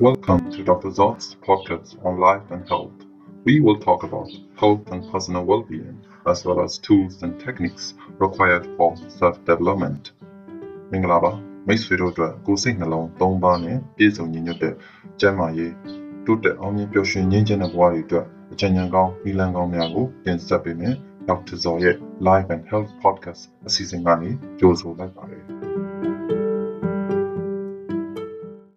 Welcome to Dr. Zaw's podcast on life and health. We will talk about health and personal well being, as well as tools and techniques required for self development. မင်္ဂလာပါမိတ်ဆွေတို့အတွက်ကိုယ်စိတ်နှလုံး၃ပါးနဲ့ပြည့်စုံညီညွတ်တဲ့ကျန်းမာရေးတိုးတက်အောင်မြင်ပျော်ရွှင်ငြိမ်းချမ်းတဲ့ဘဝတွေအတွက်အကြံဉာဏ်ကောင်းနည်းလမ်းကောင်းများကိုတင်ဆက်ပေးမယ် Dr. Zaw, ရဲ့ Life and Health Podcast အစီအစဉ်ကနေကြိုဆိုလိုက်ပါတယ်